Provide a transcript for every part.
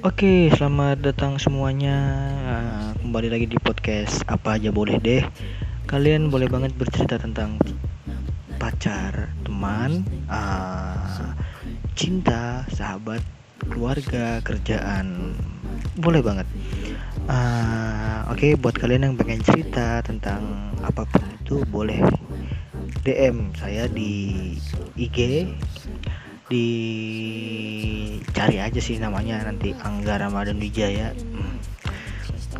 Oke, selamat datang semuanya. Uh, kembali lagi di podcast apa aja boleh deh. Kalian boleh banget bercerita tentang pacar, teman, uh, cinta, sahabat, keluarga, kerjaan. Boleh banget. Uh, Oke, buat kalian yang pengen cerita tentang apa pun itu boleh DM saya di IG dicari aja sih namanya nanti Angga Ramadan Wijaya.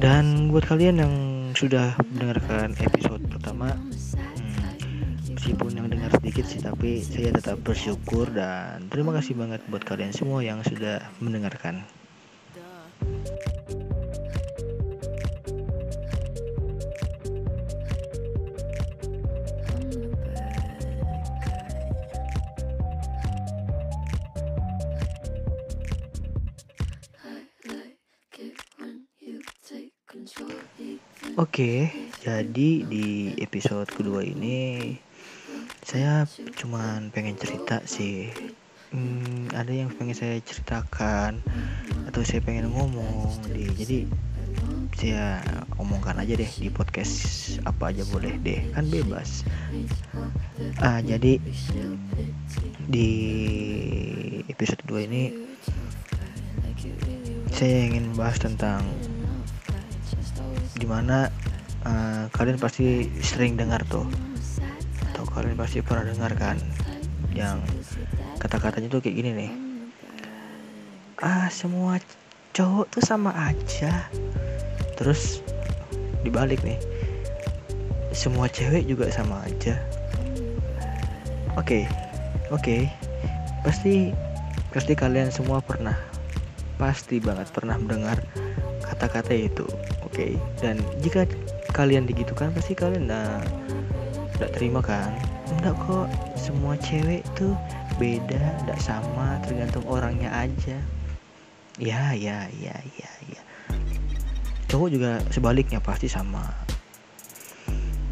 Dan buat kalian yang sudah mendengarkan episode pertama hmm, meskipun yang dengar sedikit sih tapi saya tetap bersyukur dan terima kasih banget buat kalian semua yang sudah mendengarkan Oke, jadi di episode kedua ini saya cuman pengen cerita sih. Hmm, ada yang pengen saya ceritakan atau saya pengen ngomong di jadi saya omongkan aja deh di podcast apa aja boleh deh kan bebas ah jadi di episode 2 ini saya ingin membahas tentang di mana uh, kalian pasti sering dengar tuh. Atau kalian pasti pernah dengar kan yang kata-katanya tuh kayak gini nih. Ah semua cowok tuh sama aja. Terus dibalik nih semua cewek juga sama aja. Oke okay, oke. Okay. pasti pasti kalian semua pernah pasti banget pernah mendengar kata-kata itu okay. dan jika kalian digitukan pasti kalian nggak terima kan? Enggak kok semua cewek tuh beda nggak sama tergantung orangnya aja. Ya ya ya ya ya. Cowok juga sebaliknya pasti sama.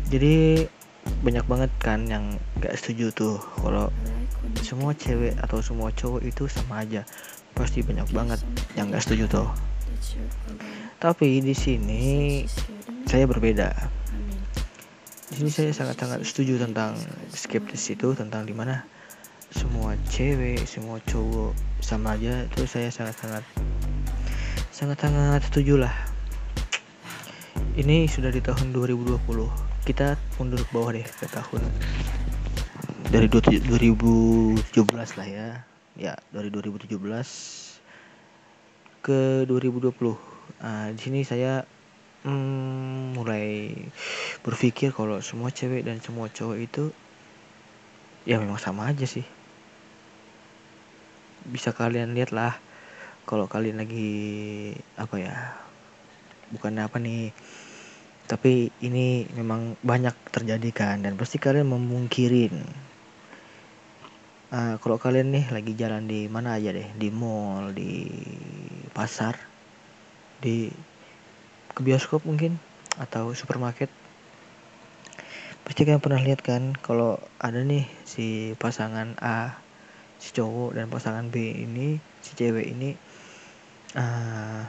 Jadi banyak banget kan yang nggak setuju tuh kalau semua cewek atau semua cowok itu sama aja. Pasti banyak banget yang nggak setuju tuh tapi di sini saya berbeda. Di sini saya sangat-sangat setuju tentang skeptis itu tentang di mana semua cewek, semua cowok sama aja itu saya sangat-sangat sangat-sangat setuju lah. Ini sudah di tahun 2020. Kita mundur ke bawah deh ke tahun dari 2017 lah ya. Ya, dari 2017 ke 2020 uh, di sini saya hmm, mulai berpikir kalau semua cewek dan semua cowok itu ya memang sama aja sih. Bisa kalian lihat lah kalau kalian lagi apa ya bukan apa nih tapi ini memang banyak terjadi kan dan pasti kalian memungkirin. Uh, kalau kalian nih lagi jalan di mana aja deh di mall di pasar di ke bioskop mungkin atau supermarket. Pasti kalian pernah lihat kan kalau ada nih si pasangan A si cowok dan pasangan B ini si cewek ini uh,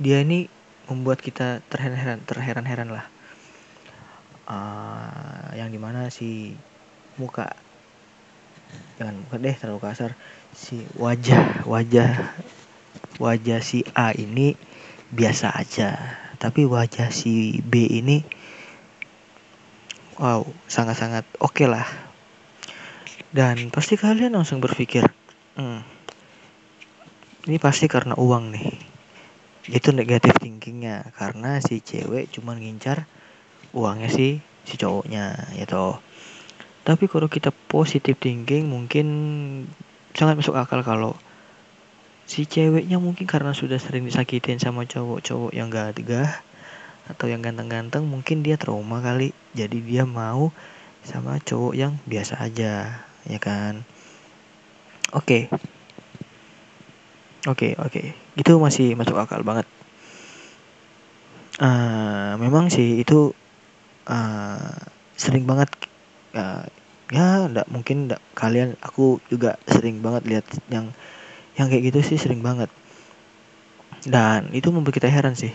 dia ini membuat kita terheran-heran terheran-heran lah. Uh, yang di mana si muka jangan muka deh terlalu kasar si wajah wajah wajah si A ini biasa aja. Tapi wajah si B ini wow sangat-sangat oke okay lah. Dan pasti kalian langsung berpikir hmm, ini pasti karena uang nih. Itu negatif thinkingnya karena si cewek cuma ngincar uangnya si si cowoknya ya toh. Tapi kalau kita positif thinking mungkin sangat masuk akal kalau si ceweknya mungkin karena sudah sering disakitin sama cowok-cowok yang gak tegah atau yang ganteng-ganteng mungkin dia trauma kali jadi dia mau sama cowok yang biasa aja ya kan oke okay. oke okay, oke okay. itu masih masuk akal banget uh, memang sih itu uh, sering banget uh, ya enggak mungkin enggak kalian aku juga sering banget lihat yang yang kayak gitu sih sering banget. Dan itu membuat kita heran sih.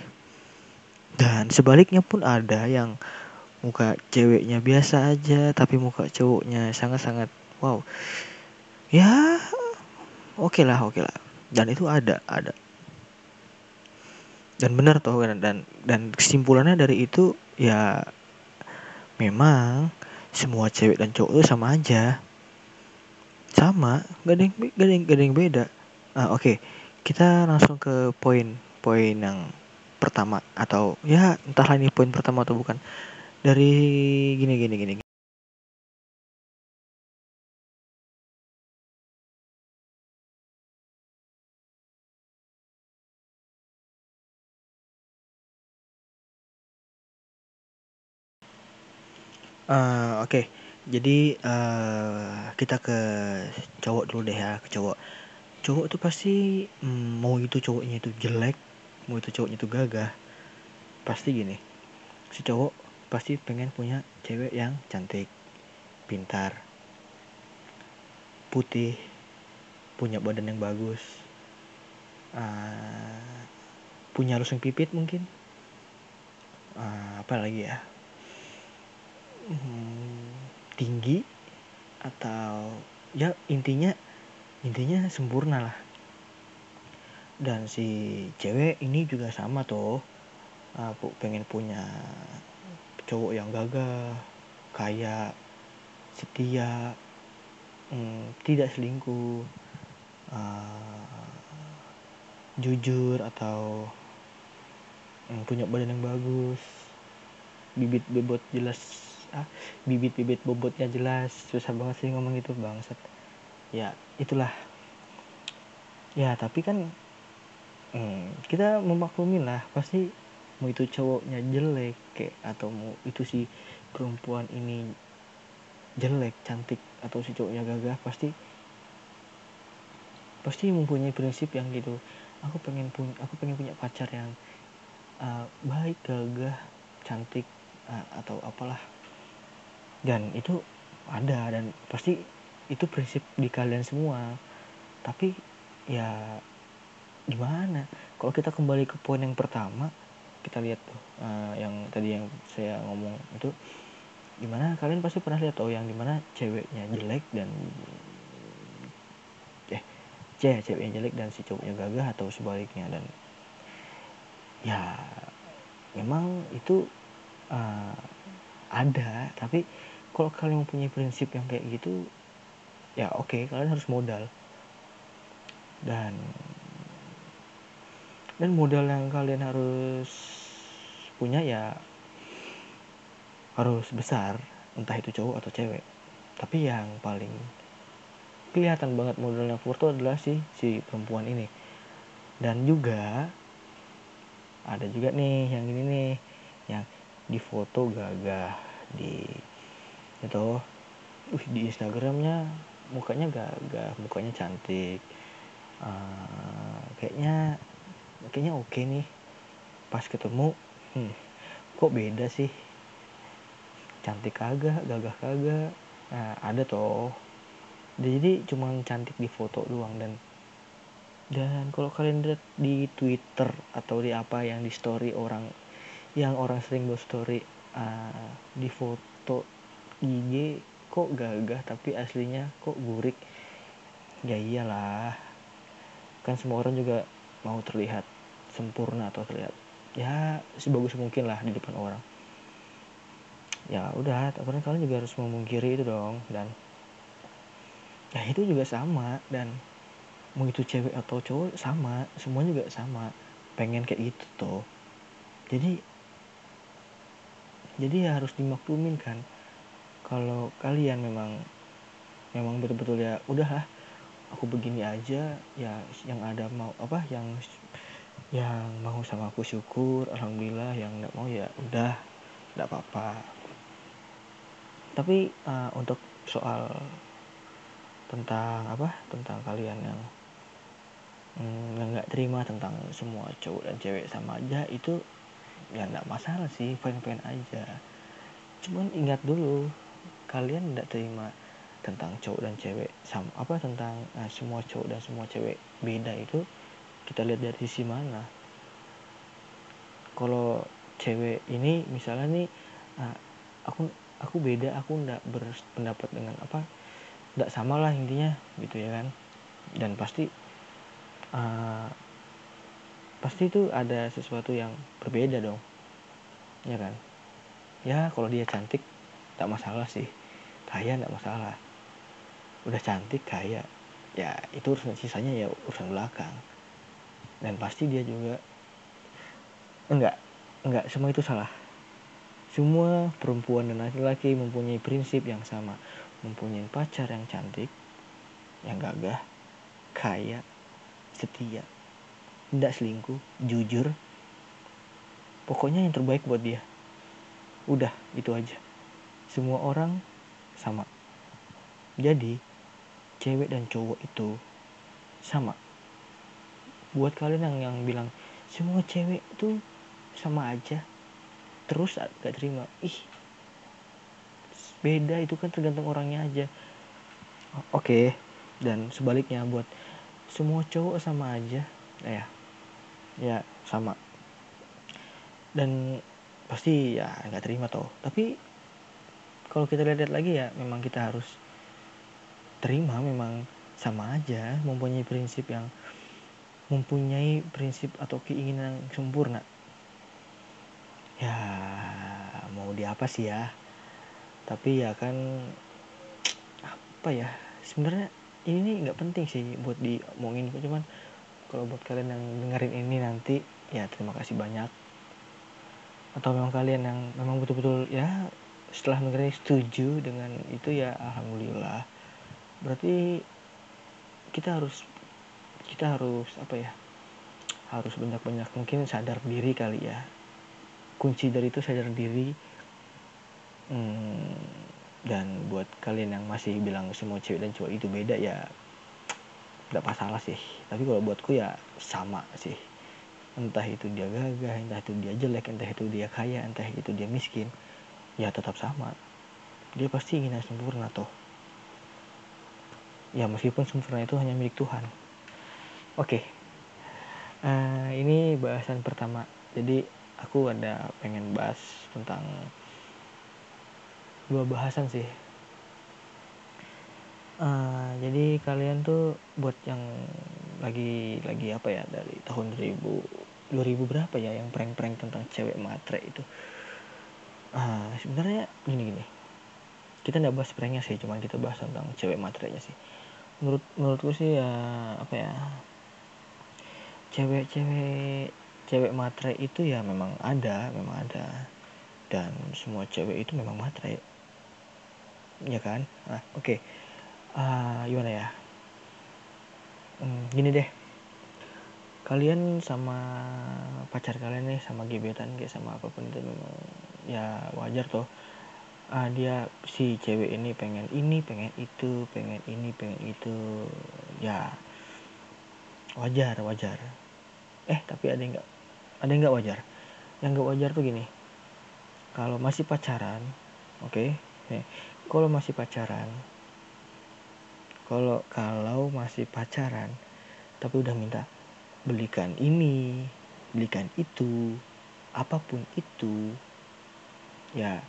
Dan sebaliknya pun ada yang muka ceweknya biasa aja tapi muka cowoknya sangat-sangat wow. Ya oke okay lah oke okay lah. Dan itu ada ada. Dan benar toh dan dan kesimpulannya dari itu ya memang semua cewek dan cowok itu sama aja. Sama gak ada yang gak ada yang, gak ada yang beda ah, oke okay. kita langsung ke poin poin yang pertama atau ya entahlah ini poin pertama atau bukan dari gini gini gini Uh, Oke, okay. jadi uh, kita ke cowok dulu deh ya, ke cowok. Cowok tuh pasti mm, mau itu cowoknya itu jelek, mau itu cowoknya itu gagah, pasti gini. Si cowok pasti pengen punya cewek yang cantik, pintar, putih, punya badan yang bagus, uh, punya lusung pipit mungkin, uh, apa lagi ya? Hmm, tinggi atau ya intinya intinya sempurna lah. Dan si cewek ini juga sama tuh aku pengen punya cowok yang gagah kaya setia hmm, tidak selingkuh uh, jujur atau hmm, punya badan yang bagus bibit bebot jelas ah bibit-bibit bobotnya jelas. Susah banget sih ngomong itu bangsat ya itulah. Ya tapi kan hmm, kita memaklumin lah pasti mau itu cowoknya jelek kayak atau mau itu si perempuan ini jelek cantik atau si cowoknya gagah pasti pasti mempunyai prinsip yang gitu. Aku pengen punya aku pengen punya pacar yang uh, baik gagah cantik uh, atau apalah. Dan itu ada dan pasti itu prinsip di kalian semua. Tapi ya gimana? Kalau kita kembali ke poin yang pertama kita lihat tuh uh, yang tadi yang saya ngomong itu gimana? Kalian pasti pernah lihat tuh yang di mana ceweknya jelek dan eh cewek ceweknya jelek dan si cowoknya gagah atau sebaliknya. Dan ya memang itu uh, ada. Tapi kalau kalian mempunyai prinsip yang kayak gitu ya oke okay, kalian harus modal. Dan dan modal yang kalian harus punya ya harus besar entah itu cowok atau cewek. Tapi yang paling kelihatan banget modalnya keluar tuh adalah si si perempuan ini. Dan juga ada juga nih yang ini nih yang di foto gagah di itu uh, di Instagramnya mukanya gagah mukanya cantik. Uh, kayaknya kayaknya oke okay nih. Pas ketemu hmm, kok beda sih? Cantik kagak gagah kagak. Nah ada toh. Jadi cuma cantik di foto doang dan dan kalau kalian lihat di Twitter atau di apa yang di story orang yang orang sering buat story uh, di foto IG kok gagah tapi aslinya kok burik? Ya iyalah. Kan semua orang juga mau terlihat sempurna atau terlihat ya sebagus mungkin lah di depan orang. Ya udah tapi kalian juga harus memungkiri itu dong dan ya itu juga sama dan mau itu cewek atau cowok sama semua juga sama. Pengen kayak gitu tuh jadi jadi ya harus dimaklumin kan kalau kalian memang memang betul-betul ya udahlah aku begini aja ya yang ada mau apa yang yang mau sama aku syukur alhamdulillah yang nggak mau ya udah nggak apa-apa. Tapi uh, untuk soal tentang apa tentang kalian yang mm, nggak terima tentang semua cowok dan cewek sama aja itu ya nggak masalah sih fine-fine aja. Cuman ingat dulu kalian nggak terima tentang cowok dan cewek sama apa tentang nah, semua cowok dan semua cewek beda itu kita lihat dari sisi mana. Kalau cewek ini misalnya nih uh, aku aku beda aku ndak berpendapat dengan apa ndak sama lah intinya gitu ya kan. Dan pasti uh, pasti itu ada sesuatu yang berbeda dong ya kan. Ya kalau dia cantik tak masalah sih kaya ndak masalah. Udah cantik kaya. Ya itu urusan sisanya ya urusan belakang. Dan pasti dia juga enggak enggak semua itu salah. Semua perempuan dan laki-laki mempunyai prinsip yang sama. Mempunyai pacar yang cantik yang gagah kaya setia tidak selingkuh jujur. Pokoknya yang terbaik buat dia. Udah itu aja. Semua orang sama. Jadi cewek dan cowok itu sama. Buat kalian yang yang bilang semua cewek itu sama aja. Terus gak terima. Ih beda itu kan tergantung orangnya aja. Oke okay. dan sebaliknya buat semua cowok sama aja. Ya ya sama. Dan pasti ya nggak terima toh. Tapi kalau kita lihat lagi ya memang kita harus terima memang sama aja mempunyai prinsip yang mempunyai prinsip atau keinginan yang sempurna. Ya mau di apa sih ya? Tapi ya kan apa ya? Sebenarnya ini nggak penting sih buat diomongin. Cuman kalau buat kalian yang dengerin ini nanti ya terima kasih banyak. Atau memang kalian yang memang betul-betul ya setelah dengerin setuju dengan itu ya alhamdulillah. Berarti kita harus kita harus apa ya? Harus banyak-banyak mungkin sadar diri kali ya. Kunci dari itu sadar diri. Hmm, dan buat kalian yang masih bilang semua cewek dan cowok itu beda ya tidak masalah sih. Tapi kalau buatku ya sama sih. Entah itu dia gagah entah itu dia jelek entah itu dia kaya entah itu dia miskin ya tetap sama. Dia pasti ingin yang sempurna toh. Ya meskipun sempurna itu hanya milik Tuhan. Oke. Okay. uh, eh, ini bahasan pertama. Jadi aku ada pengen bahas tentang dua bahasan sih. Uh, jadi kalian tuh buat yang lagi lagi apa ya dari tahun 2000 2000 berapa ya yang prank-prank tentang cewek matre itu uh, sebenarnya gini gini. Kita nggak bahas pranknya sih cuman kita bahas tentang cewek matrenya sih. Menurut menurutku sih ya apa ya cewek-cewek cewek matre itu ya memang ada memang ada. Dan semua cewek itu memang matre. Ya kan? Nah, oke. Okay. uh, gimana ya? Hmm, gini deh. Kalian sama pacar kalian nih sama gebetan kayak sama apa pun itu memang ya wajar tuh uh, dia si cewek ini pengen ini pengen itu pengen ini pengen itu. Ya wajar wajar. Eh tapi ada yang nggak ada yang nggak wajar? Yang nggak wajar tuh gini. Kalau masih pacaran oke okay? kalau masih pacaran kalau kalau masih pacaran tapi udah minta belikan ini belikan itu apa pun itu ya.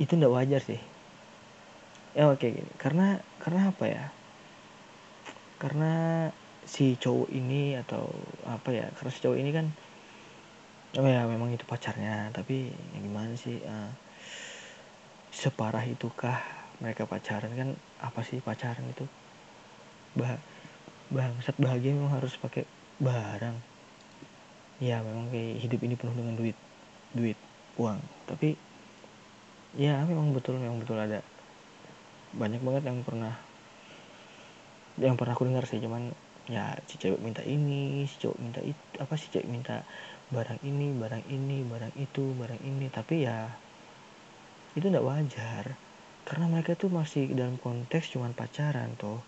Itu nggak wajar sih. Ya oke okay. karena karena apa ya? Karena si cowok ini atau apa ya? Karena si cowok ini kan oh ya memang itu pacarnya. Tapi ya gimana sih uh, separah itukah mereka pacaran? Kan apa sih pacaran itu? Bah bangsat bahagia memang harus pakai barang ya memang kayak hidup ini penuh dengan duit duit uang. Tapi ya memang betul memang betul. Ada banyak banget yang pernah yang pernah aku dengar sih. Cuman ya si cewek minta ini si cowok minta itu apa si cewek minta barang ini barang ini barang itu barang ini. Tapi ya itu tidak wajar. Karena mereka tuh masih dalam konteks cuman pacaran tuh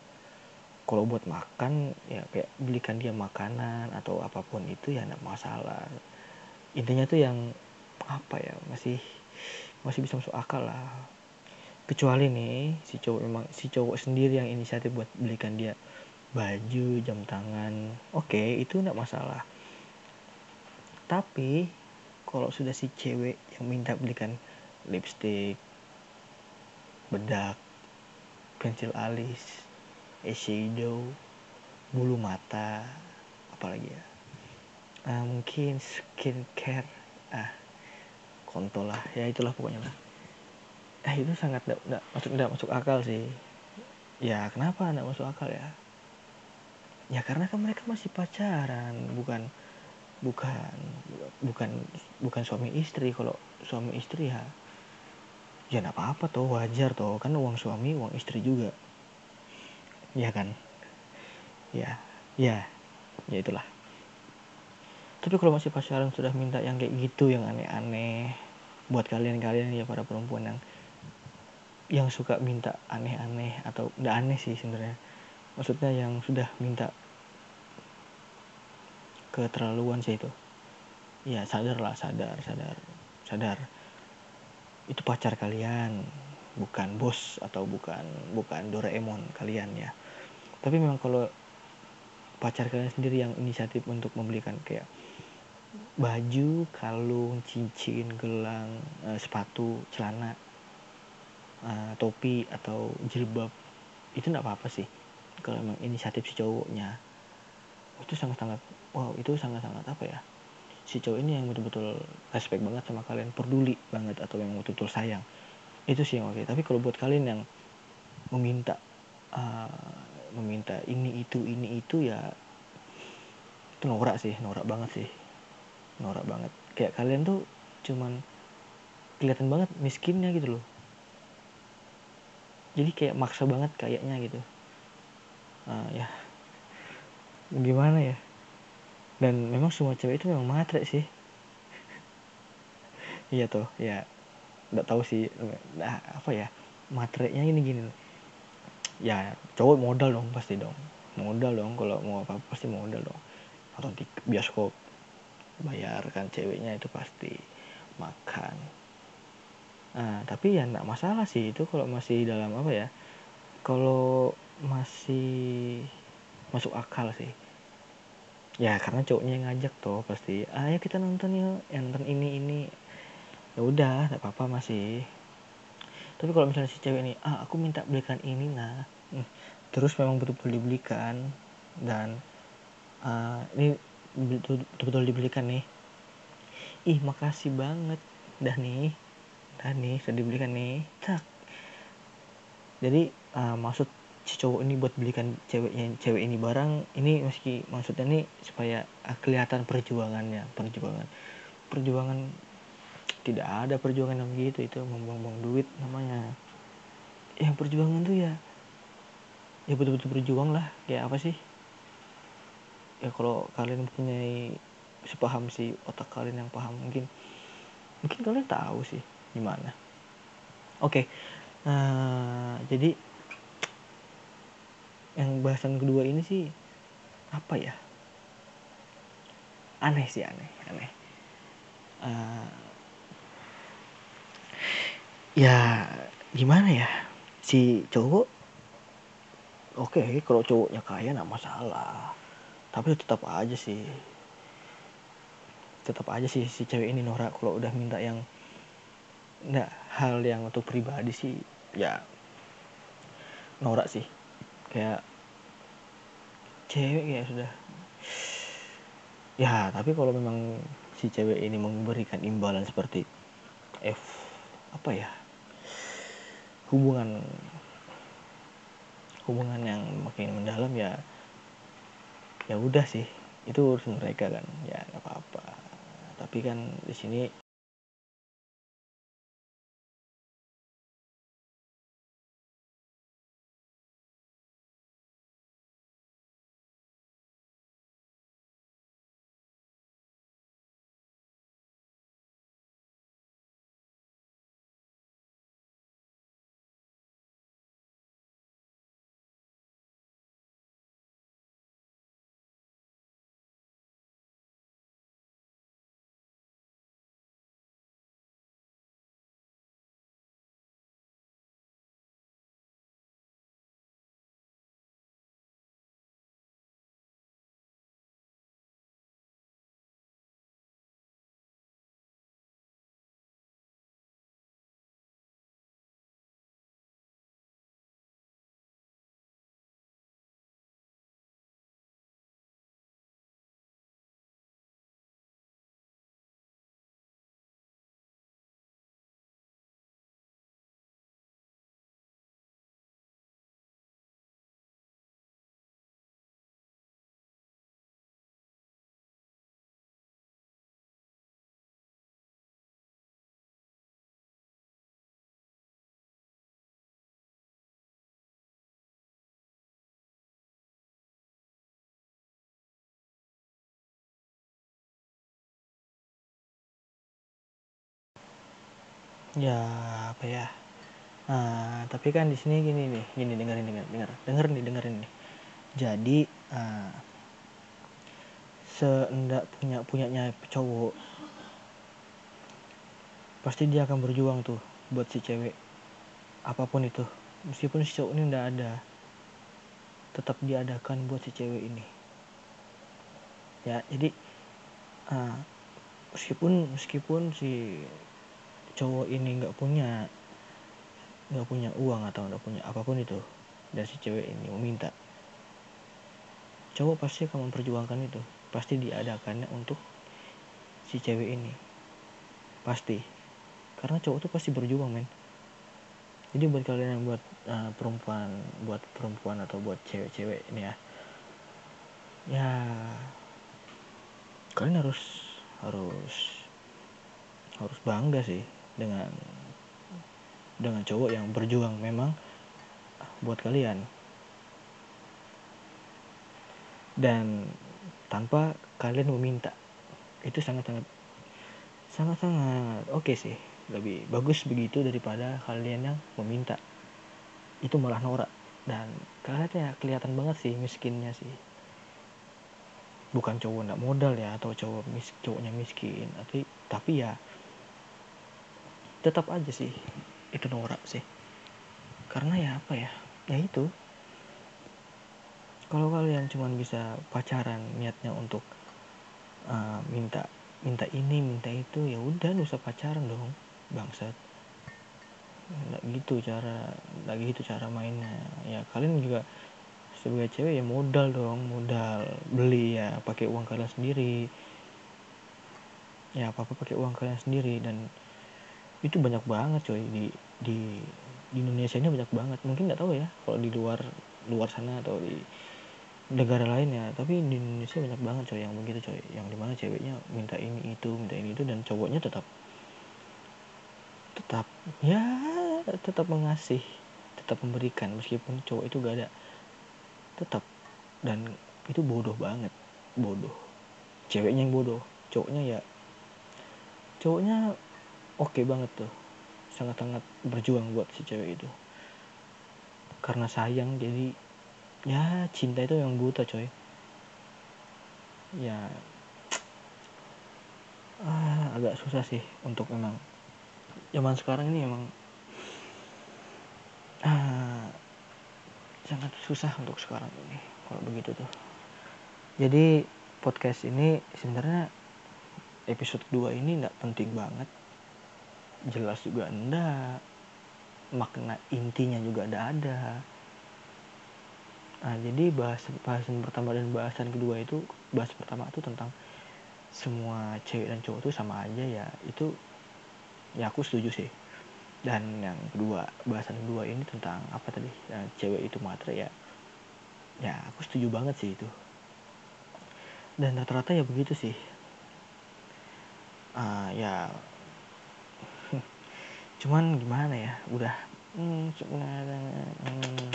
kalau buat makan ya kayak belikan dia makanan atau apa pun itu ya tidak masalah. Intinya tuh yang apa ya masih masih bisa masuk akal lah. Kecuali nih si cowok memang si cowok sendiri yang inisiatif buat belikan dia baju jam tangan. Oke okay, itu tidak masalah. Tapi kalau sudah si cewek yang minta belikan lipstick bedak pensil alis eyeshadow bulu mata apalagi ya? Uh, mungkin skincare ah kontol lah. Ya itulah pokoknya lah. Eh itu sangat tidak masuk tidak masuk akal sih. Ya kenapa tidak masuk akal ya? Ya karena kan mereka masih pacaran bukan bukan bukan bukan suami istri. Kalau suami istri ya ya nggak apa-apa tuh wajar tuh kan uang suami uang istri juga ya kan? Ya ya ya itulah. Tapi kalau masih pacaran sudah minta yang kayak gitu yang aneh-aneh buat kalian-kalian ya para perempuan yang yang suka minta aneh-aneh atau udah aneh sih sebenarnya. Maksudnya yang sudah minta keterlaluan sih itu. Ya sadar lah sadar sadar sadar. Itu pacar kalian bukan bos atau bukan bukan Doraemon kalian ya tapi memang kalau pacar kalian sendiri yang inisiatif untuk membelikan kayak baju kalung cincin gelang eh, sepatu celana uh, topi atau jilbab itu nggak apa-apa sih. Kalau memang inisiatif si cowoknya itu sangat-sangat wow itu sangat-sangat apa ya si cowok ini yang betul-betul respect banget sama kalian peduli banget atau yang betul-betul sayang. Itu sih yang oke. Tapi kalau buat kalian yang meminta uh, meminta ini itu ini itu ya itu norak sih norak banget sih. Norak banget. Kayak kalian tuh cuman kelihatan banget miskinnya gitu loh. Jadi kayak maksa banget kayaknya gitu. Uh, ya. Gimana ya? Dan memang semua cewek itu memang matre sih. Iya tuh ya. Nggak tahu sih nah, apa ya? Matrenya ini gini ya cowok modal dong pasti dong modal dong kalau mau apa, pasti modal dong atau di bioskop bayarkan ceweknya itu pasti makan Nah, tapi ya enggak masalah sih itu kalau masih dalam apa ya, kalau masih masuk akal sih. Ya karena cowoknya yang ngajak tuh pasti, "Ayo kita nonton yuk, yang nonton ini ini." Ya udah, enggak apa-apa masih. Tapi kalau misalnya si cewek ini, "Ah, aku minta belikan ini nah." Hmm, terus memang betul-betul dibelikan dan uh, ini betul-betul dibelikan nih. Ih, makasih banget. Dah nih Nah nih sudah dibelikan nih tak jadi uh, maksud si cowok ini buat belikan ceweknya cewek ini barang ini meski maksudnya nih supaya uh, kelihatan perjuangannya perjuangan perjuangan tidak ada perjuangan yang begitu itu membuang-buang duit namanya. Yang perjuangan tuh ya ya betul-betul berjuang lah kayak apa sih? Ya kalau kalian mempunyai sepaham sih otak kalian yang paham mungkin mungkin kalian tahu sih gimana. Oke okay. uh, eh, jadi yang bahasan kedua ini sih apa ya? Aneh sih aneh aneh. Uh, ya gimana ya? Si cowok oke okay, kalau cowoknya kaya nggak masalah. Tapi tetap aja sih. Tetap aja sih si cewek ini norak kalau udah minta yang nggak hal yang untuk pribadi sih ya norak sih. Kayak cewek ya sudah. Ya tapi kalau memang si cewek ini memberikan imbalan seperti F apa ya hubungan hubungan yang makin mendalam ya ya udah sih. Itu urusan mereka kan. Ya apa-apa. Tapi kan di sini ya apa ya? Nah, tapi kan di sini gini nih gini dengerin dengerin denger denger nih dengerin nih. Jadi uh, seendak punya punyanya cowok pasti dia akan berjuang tuh buat si cewek. Apa pun itu meskipun si cowok ini udah ada tetap diadakan buat si cewek ini. Ya jadi uh, meskipun meskipun si cowok ini nggak punya nggak punya uang atau nggak punya apa pun itu dan si cewek ini meminta cowok pasti akan memperjuangkan itu. Pasti diadakannya untuk si cewek ini. Pasti. Karena cowok tuh pasti berjuang men. Jadi buat kalian yang buat uh, perempuan buat perempuan atau buat cewek-cewek ini ya ya kalian harus harus harus bangga sih dengan dengan cowok yang berjuang memang buat kalian. Dan tanpa kalian meminta itu sangat-sangat sangat-sangat oke okay sih. Lebih bagus begitu daripada kalian yang meminta. Itu malah norak. Dan kalian ya kelihatan banget sih miskinnya sih. Bukan cowok nggak modal ya atau cowok mis cowoknya miskin. Tapi tapi ya tetap aja sih itu norak sih. Karena ya apa ya? Ya itu. Kalau kalian cuma bisa pacaran niatnya untuk uh, minta minta ini minta itu ya udah nggak usah pacaran dong bangsat. Nggak gitu cara lagi gitu cara mainnya. Ya kalian juga sebagai cewek ya modal dong modal beli ya pakai uang kalian sendiri. Ya apa apa pakai uang kalian sendiri dan itu banyak banget coy. Di di di Indonesia ini banyak banget. Mungkin nggak tahu ya kalau di luar luar sana atau di negara lain ya. Tapi di Indonesia banyak banget coy yang begitu coy. Yang di mana ceweknya minta ini itu minta ini itu dan cowoknya tetap tetap ya tetap mengasih tetap memberikan. Meskipun cowok itu gak ada tetap. Dan itu bodoh banget bodoh. Ceweknya yang bodoh cowoknya ya cowoknya oke okay banget tuh. Sangat-sangat berjuang buat si cewek itu. Karena sayang jadi ya cinta itu yang buta coy. Ya ah, agak susah sih untuk memang zaman sekarang ini emang ah, sangat susah untuk sekarang ini kalau begitu tuh. Jadi podcast ini sebenarnya episode 2 ini nggak penting banget jelas juga enggak makna intinya juga ada ada. Nah jadi bahas bahasan pertama dan bahasan kedua itu bahas pertama itu tentang semua cewek dan cowok itu sama aja ya. Itu ya aku setuju sih. Dan yang kedua bahasan kedua ini tentang apa tadi? Yang cewek itu matre ya. Ya aku setuju banget sih itu. Dan rata-rata ya begitu sih. Uh, ya cuman gimana ya udah hmm, hmm,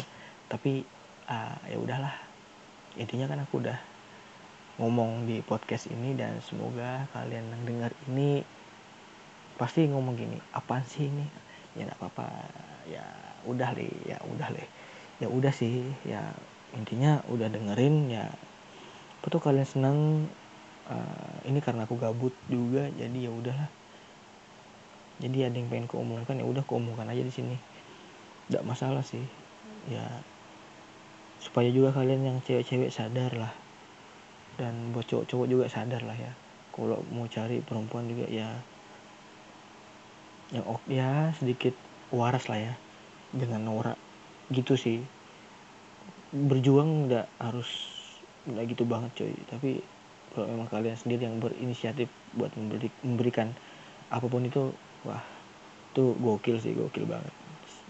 tapi uh, ya udahlah. Intinya kan aku udah ngomong di podcast ini dan semoga kalian yang dengar ini pasti ngomong gini apa sih ini? Ya nggak apa-apa. Ya udah deh ya udah deh ya udah sih ya intinya udah dengerin ya tuh kalian senang uh, ini karena aku gabut juga jadi ya udahlah jadi ada yang pengen kuomongkan ya udah kuomongkan aja di sini. Nggak masalah sih. Ya supaya juga kalian yang cewek-cewek sadar lah. Dan buat cowok-cowok juga sadar lah ya. Kalau mau cari perempuan juga ya yang ya sedikit waras lah ya. Dengan norak. Gitu sih. Berjuang nggak harus nggak gitu banget coy. Tapi kalau memang kalian sendiri yang berinisiatif buat memberi, memberikan apa pun itu wah itu gokil sih gokil banget.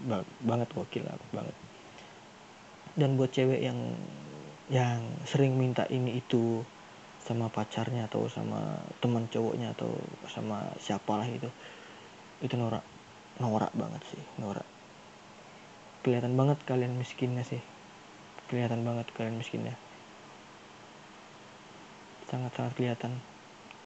Ba banget gokil banget. Dan buat cewek yang yang sering minta ini itu sama pacarnya atau sama teman cowoknya atau sama siapalah itu itu norak norak banget sih norak. Kelihatan banget kalian miskinnya sih. Kelihatan banget kalian miskinnya. Sangat sangat kelihatan